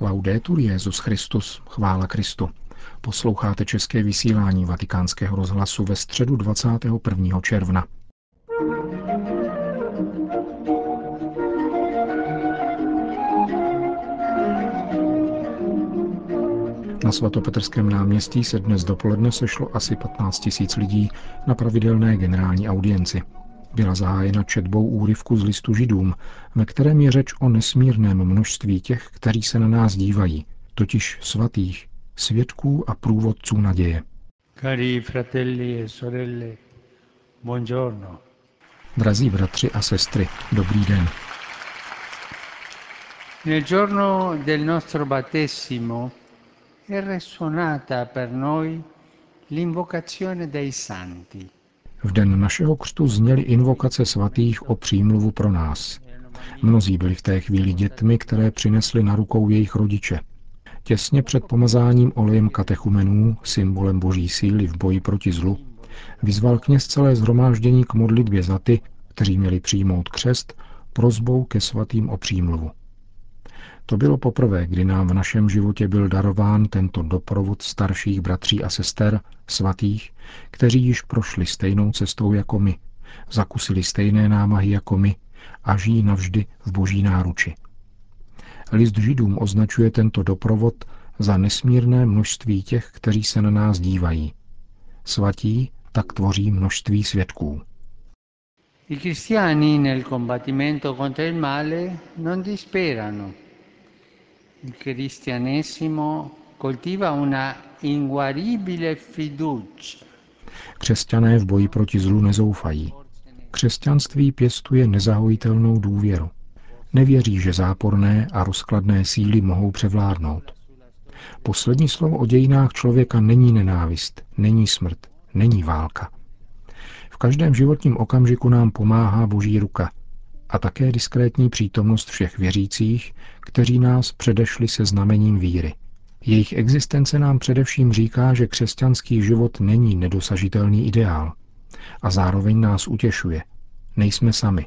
Laudetur Jezus Christus, chvála Kristu. Posloucháte české vysílání Vatikánského rozhlasu ve středu 21. června. Na svatopetrském náměstí se dnes dopoledne sešlo asi 15 tisíc lidí na pravidelné generální audienci. Byla zahájena četbou úryvku z listu židům, ve kterém je řeč o nesmírném množství těch, kteří se na nás dívají, totiž svatých, svědků a průvodců naděje. Cari fratelli e sorelle, buongiorno. Drazí bratři a sestry, dobrý den. Nel giorno del nostro battesimo è resonata per noi l'invocazione dei santi. V den našeho křtu zněly invokace svatých o přímluvu pro nás. Mnozí byli v té chvíli dětmi, které přinesli na rukou jejich rodiče. Těsně před pomazáním olejem katechumenů, symbolem boží síly v boji proti zlu, vyzval kněz celé zhromáždění k modlitbě za ty, kteří měli přijmout křest, prozbou ke svatým o přímluvu. To bylo poprvé, kdy nám v našem životě byl darován tento doprovod starších bratří a sester, svatých, kteří již prošli stejnou cestou jako my, zakusili stejné námahy jako my a žijí navždy v boží náruči. List židům označuje tento doprovod za nesmírné množství těch, kteří se na nás dívají. Svatí tak tvoří množství svědků. I cristiani nel combattimento contro il male non disperano il cristianesimo coltiva una inguaribile fiducia. Křesťané v boji proti zlu nezoufají. Křesťanství pěstuje nezahojitelnou důvěru. Nevěří, že záporné a rozkladné síly mohou převládnout. Poslední slovo o dějinách člověka není nenávist, není smrt, není válka. V každém životním okamžiku nám pomáhá Boží ruka, a také diskrétní přítomnost všech věřících, kteří nás předešli se znamením víry. Jejich existence nám především říká, že křesťanský život není nedosažitelný ideál. A zároveň nás utěšuje. Nejsme sami.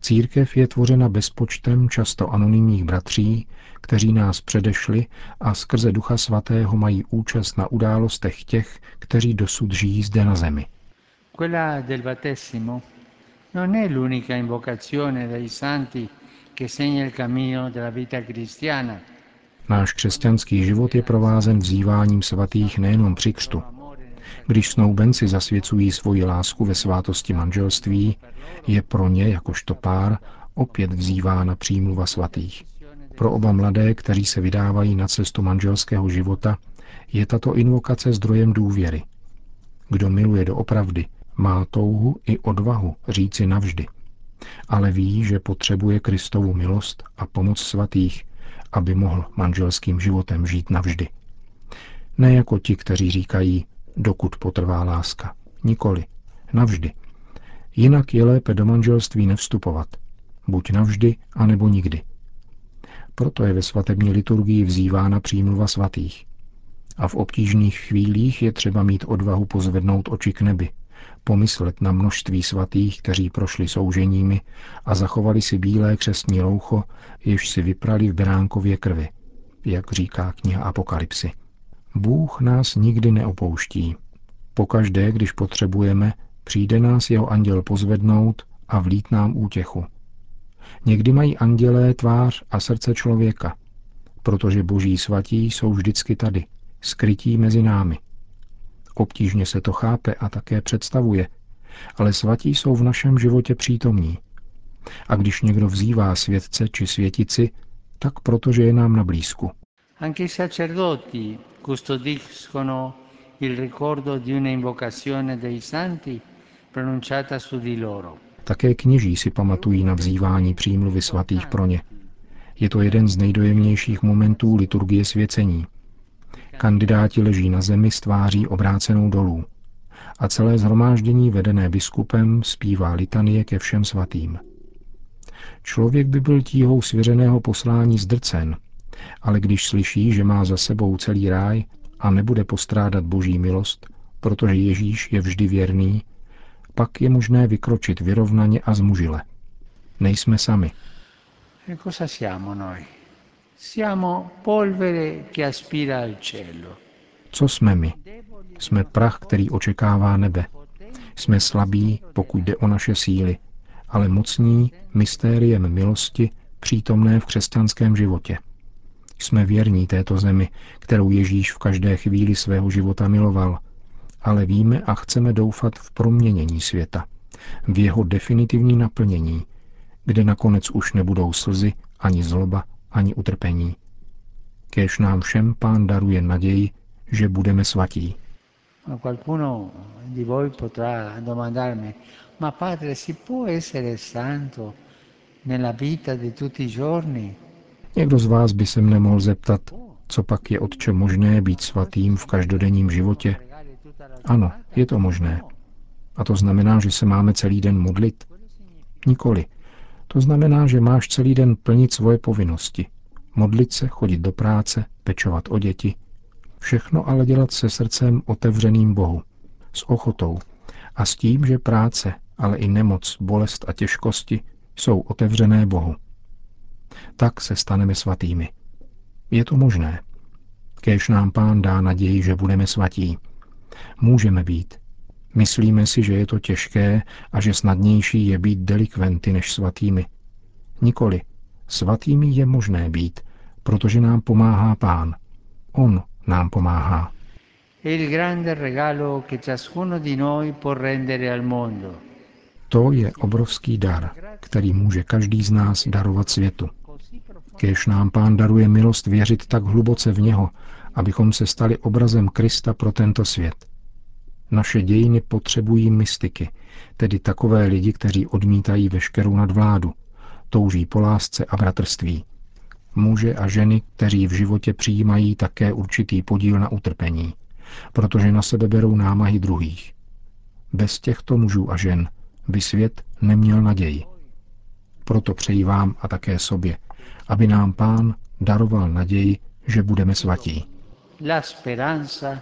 Církev je tvořena bezpočtem často anonymních bratří, kteří nás předešli a skrze Ducha Svatého mají účast na událostech těch, kteří dosud žijí zde na zemi. Quella del battesimo non è l'unica invocazione dei santi che segna il cammino della vita cristiana. Náš křesťanský život je provázen vzýváním svatých nejenom při křtu. Když snoubenci zasvěcují svoji lásku ve svátosti manželství, je pro ně, jakožto pár, opět vzývána přímluva svatých. Pro oba mladé, kteří se vydávají na cestu manželského života, je tato invokace zdrojem důvěry. Kdo miluje doopravdy, má touhu i odvahu říci navždy, ale ví, že potřebuje Kristovu milost a pomoc svatých, aby mohl manželským životem žít navždy. Ne jako ti, kteří říkají, dokud potrvá láska. Nikoli. Navždy. Jinak je lépe do manželství nevstupovat. Buď navždy, anebo nikdy. Proto je ve svatební liturgii vzývána přímluva svatých. A v obtížných chvílích je třeba mít odvahu pozvednout oči k nebi, pomyslet na množství svatých, kteří prošli souženími a zachovali si bílé křesní loucho, jež si vyprali v beránkově krvi, jak říká kniha Apokalypsy. Bůh nás nikdy neopouští. Pokaždé, když potřebujeme, přijde nás jeho anděl pozvednout a vlít nám útěchu. Někdy mají andělé tvář a srdce člověka, protože boží svatí jsou vždycky tady, skrytí mezi námi. Obtížně se to chápe a také představuje, ale svatí jsou v našem životě přítomní. A když někdo vzývá světce či světici, tak protože je nám na blízku. Anche i sacerdoti custodiscono il ricordo di una invocazione dei santi pronunciata su di loro. Také kněží si pamatují na vzývání přímluvy svatých pro ně. Je to jeden z nejdojemnějších momentů liturgie svěcení. Kandidáti leží na zemi s tváří obrácenou dolů. A celé zhromáždění vedené biskupem zpívá litanie ke všem svatým. Člověk by byl tíhou svěřeného poslání zdrcen, ale když slyší, že má za sebou celý ráj a nebude postrádat boží milost, protože Ježíš je vždy věrný, pak je možné vykročit vyrovnaně a zmužile. Nejsme sami. E cosa siamo noi? Siamo polvere che aspira al cielo. Co jsme my? Jsme prach, který očekává nebe. Jsme slabí, pokud jde o naše síly, ale mocní mystériem milosti přítomné v křesťanském životě. Jsme věrní této zemi, kterou Ježíš v každé chvíli svého života miloval, ale víme a chceme doufat v proměnění světa, v jeho definitivní naplnění, kde nakonec už nebudou slzy, ani zloba, ani utrpení. Kéž nám všem pán daruje naději, že budeme svatí. Ma qualcuno di voi potrà domandarmi, ma padre si può essere santo nella vita di tutti i giorni? Někdo z vás by se mne mohl zeptat, co pak je otče možné být svatým v každodenním životě? Ano, je to možné. A to znamená, že se máme celý den modlit? Nikoli. To znamená, že máš celý den plnit svoje povinnosti. Modlit se, chodit do práce, pečovat o děti. Všechno ale dělat se srdcem otevřeným Bohu. S ochotou. A s tím, že práce, ale i nemoc, bolest a těžkosti jsou otevřené Bohu. Tak se staneme svatými. Je to možné. Kéž nám pán dá naději, že budeme svatí. Můžeme být. Myslíme si, že je to těžké a že snadnější je být delikventy než svatými. Nikoli. Svatými je možné být, protože nám pomáhá pán. On nám pomáhá. To je obrovský dar, který může každý z nás darovat světu. Kéž nám pán daruje milost věřit tak hluboce v něho, abychom se stali obrazem Krista pro tento svět. Naše dějiny potřebují mystiky, tedy takové lidi, kteří odmítají veškerou nadvládu, touží po lásce a bratrství. Muže a ženy, kteří v životě přijímají také určitý podíl na utrpení, protože na sebe berou námahy druhých. Bez těchto mužů a žen by svět neměl naději. Proto přeji vám a také sobě, aby nám Pán daroval naději, že budeme svatí. La speranza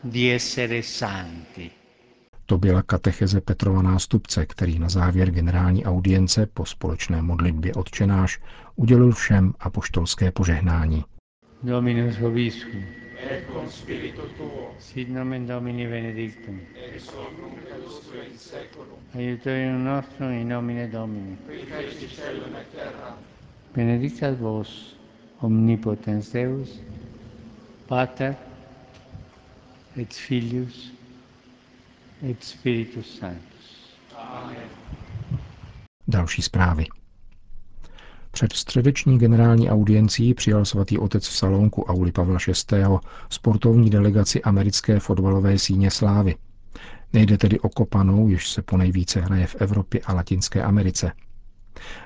di essere santi. To byla katecheze Petrova nástupce, který na závěr generální audience po společné modlitbě odčenáš udělil všem apoštolské požehnání. Dominus vobiscum. Et con spiritu tuo. Sit nomen Domini benedictum. Ex hoc nunc et usque in seculum. Aiutorium nostrum in nomine Domini. Qui feci celum et terra. Benedicat vos omnipotens Deus, Pater et Filius et Spiritus Sanctus. Amen. Další zprávy. Před středeční generální audiencí přijal svatý otec v salonku Auli Pavla VI. sportovní delegaci americké fotbalové síně slávy. Nejde tedy o kopanou, jež se ponejvíce hraje v Evropě a Latinské Americe.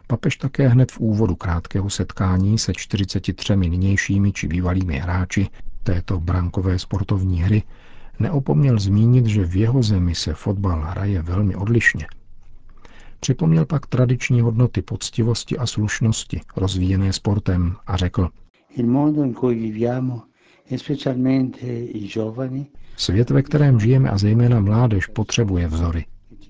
Papež také hned v úvodu krátkého setkání se 43 nynějšími či bývalými hráči této brankové sportovní hry neopomněl zmínit, že v jeho zemi se fotbal hraje velmi odlišně. Připomněl pak tradiční hodnoty poctivosti a slušnosti rozvíjené sportem a řekl, Svět, ve kterém žijeme a zejména mládež, potřebuje vzory.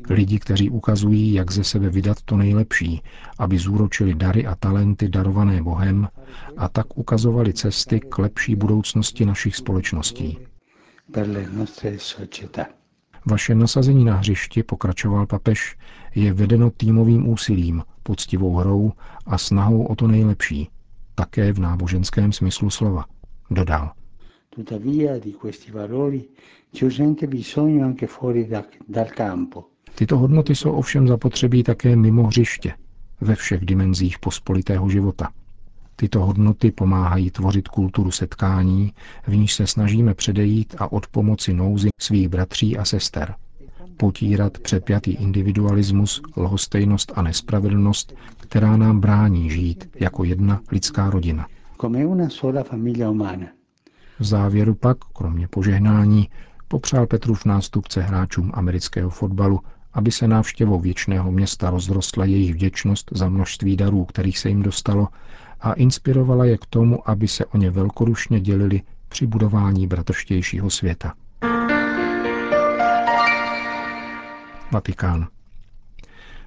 Lidi, kteří ukazují, jak ze sebe vydat to nejlepší, aby zúročili dary a talenty darované Bohem a tak ukazovali cesty k lepší budoucnosti našich společností. Vaše nasazení na hřišti, pokračoval papež, je vedeno týmovým úsilím, poctivou hrou a snahou o to nejlepší, také v náboženském smyslu slova. Dodal. Tuttavia di questi valori c'è urgente bisogno anche fuori da, dal campo. Tyto hodnoty jsou ovšem zapotřebí také mimo hřiště, ve všech dimenzích pospolitého života. Tyto hodnoty pomáhají tvořit kulturu setkání, v níž se snažíme předejít a od pomoci nouzy svých bratří a sester. Potírat přepjatý individualismus, lhostejnost a nespravedlnost, která nám brání žít jako jedna lidská rodina. V závěru pak, kromě požehnání, popřál Petrův nástupce hráčům amerického fotbalu, aby se návštěvou věčného města rozrostla jejich vděčnost za množství darů, kterých se jim dostalo, a inspirovala je k tomu, aby se o ně velkorušně dělili při budování bratrštějšího světa. Vatikán.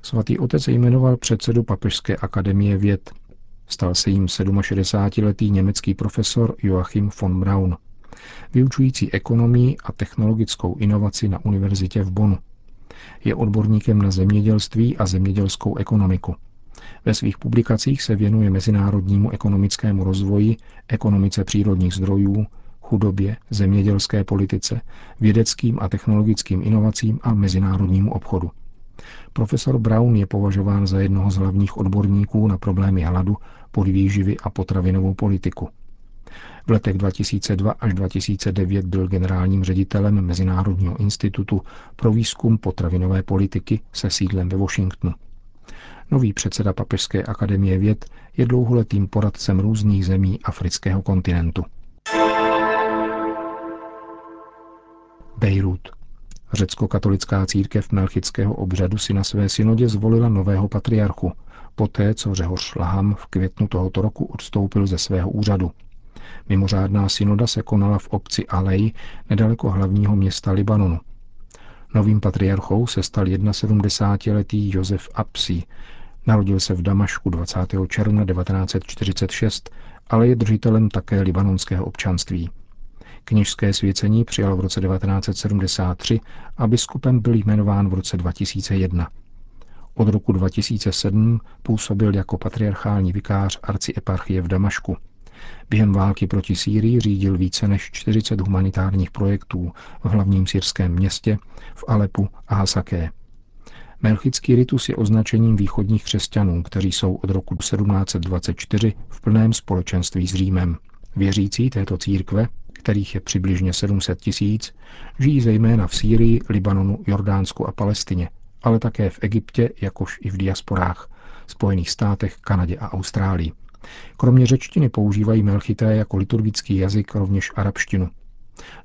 Svatý otec jmenoval předsedu Papežské akademie věd. Stal se jim 67-letý německý profesor Joachim von Braun, vyučující ekonomii a technologickou inovaci na univerzitě v Bonu. Je odborníkem na zemědělství a zemědělskou ekonomiku. Ve svých publikacích se věnuje mezinárodnímu ekonomickému rozvoji, ekonomice přírodních zdrojů, chudobě, zemědělské politice, vědeckým a technologickým inovacím a mezinárodnímu obchodu. Profesor Brown je považován za jednoho z hlavních odborníků na problémy hladu, podvýživy a potravinovou politiku. V letech 2002 až 2009 byl generálním ředitelem Mezinárodního institutu pro výzkum potravinové politiky se sídlem ve Washingtonu. Nový předseda Papežské akademie věd je dlouholetým poradcem různých zemí afrického kontinentu. Bejrút. Řecko-katolická církev Melchického obřadu si na své synodě zvolila nového patriarchu, poté co Řehoř Laham v květnu tohoto roku odstoupil ze svého úřadu. Mimořádná synoda se konala v obci Alej, nedaleko hlavního města Libanonu. Novým patriarchou se stal 71-letý Josef Apsi. Narodil se v Damašku 20. června 1946, ale je držitelem také libanonského občanství. Kněžské svěcení přijal v roce 1973 a biskupem byl jmenován v roce 2001. Od roku 2007 působil jako patriarchální vikář arcieparchie v Damašku. Během války proti Sýrii řídil více než 40 humanitárních projektů v hlavním syrském městě, v Alepu a Hasaké. Melchický ritus je označením východních křesťanů, kteří jsou od roku 1724 v plném společenství s Římem. Věřící této církve, kterých je přibližně 700 tisíc, žijí zejména v Sýrii, Libanonu, Jordánsku a Palestině, ale také v Egyptě, jakož i v diasporách, Spojených státech, Kanadě a Austrálii. Kromě řečtiny používají melchité jako liturgický jazyk rovněž arabštinu.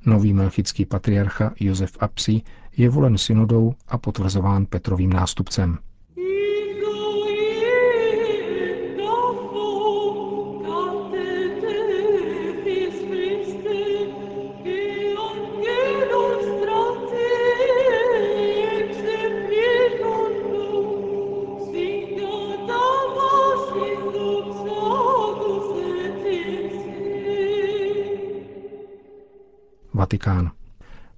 Nový melchický patriarcha Josef Apsi je volen synodou a potvrzován Petrovým nástupcem. Vatikán.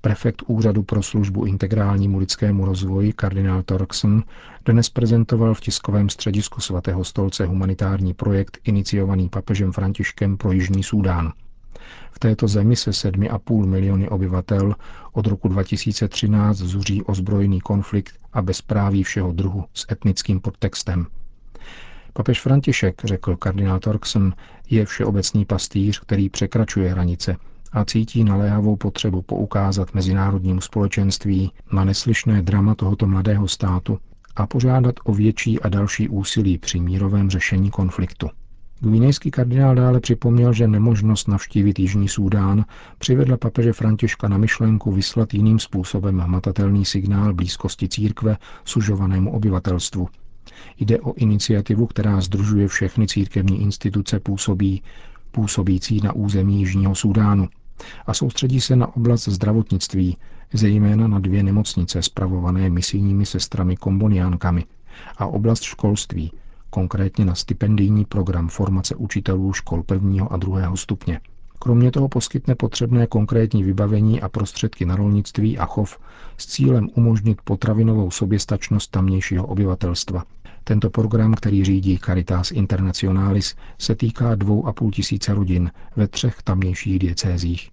Prefekt Úřadu pro službu integrálnímu lidskému rozvoji kardinál Torkson dnes prezentoval v tiskovém středisku svatého stolce humanitární projekt iniciovaný papežem Františkem pro Jižní Súdán. V této zemi se 7,5 miliony obyvatel od roku 2013 zuří ozbrojený konflikt a bezpráví všeho druhu s etnickým podtextem. Papež František, řekl kardinál Torkson, je všeobecný pastýř, který překračuje hranice a cítí naléhavou potřebu poukázat mezinárodnímu společenství na neslyšné drama tohoto mladého státu a požádat o větší a další úsilí při mírovém řešení konfliktu. Gvinejský kardinál dále připomněl, že nemožnost navštívit Jižní Súdán přivedla papeže Františka na myšlenku vyslat jiným způsobem hmatatelný signál blízkosti církve sužovanému obyvatelstvu. Jde o iniciativu, která združuje všechny církevní instituce působí, působící na území Jižního Súdánu, a soustředí se na oblast zdravotnictví, zejména na dvě nemocnice spravované misijními sestrami komboniánkami a oblast školství, konkrétně na stipendijní program formace učitelů škol prvního a druhého stupně. Kromě toho poskytne potřebné konkrétní vybavení a prostředky na rolnictví a chov s cílem umožnit potravinovou soběstačnost tamnějšího obyvatelstva. Tento program, který řídí Caritas Internationalis, se týká dvou a půl tisíce rodin ve třech tamnějších diecézích.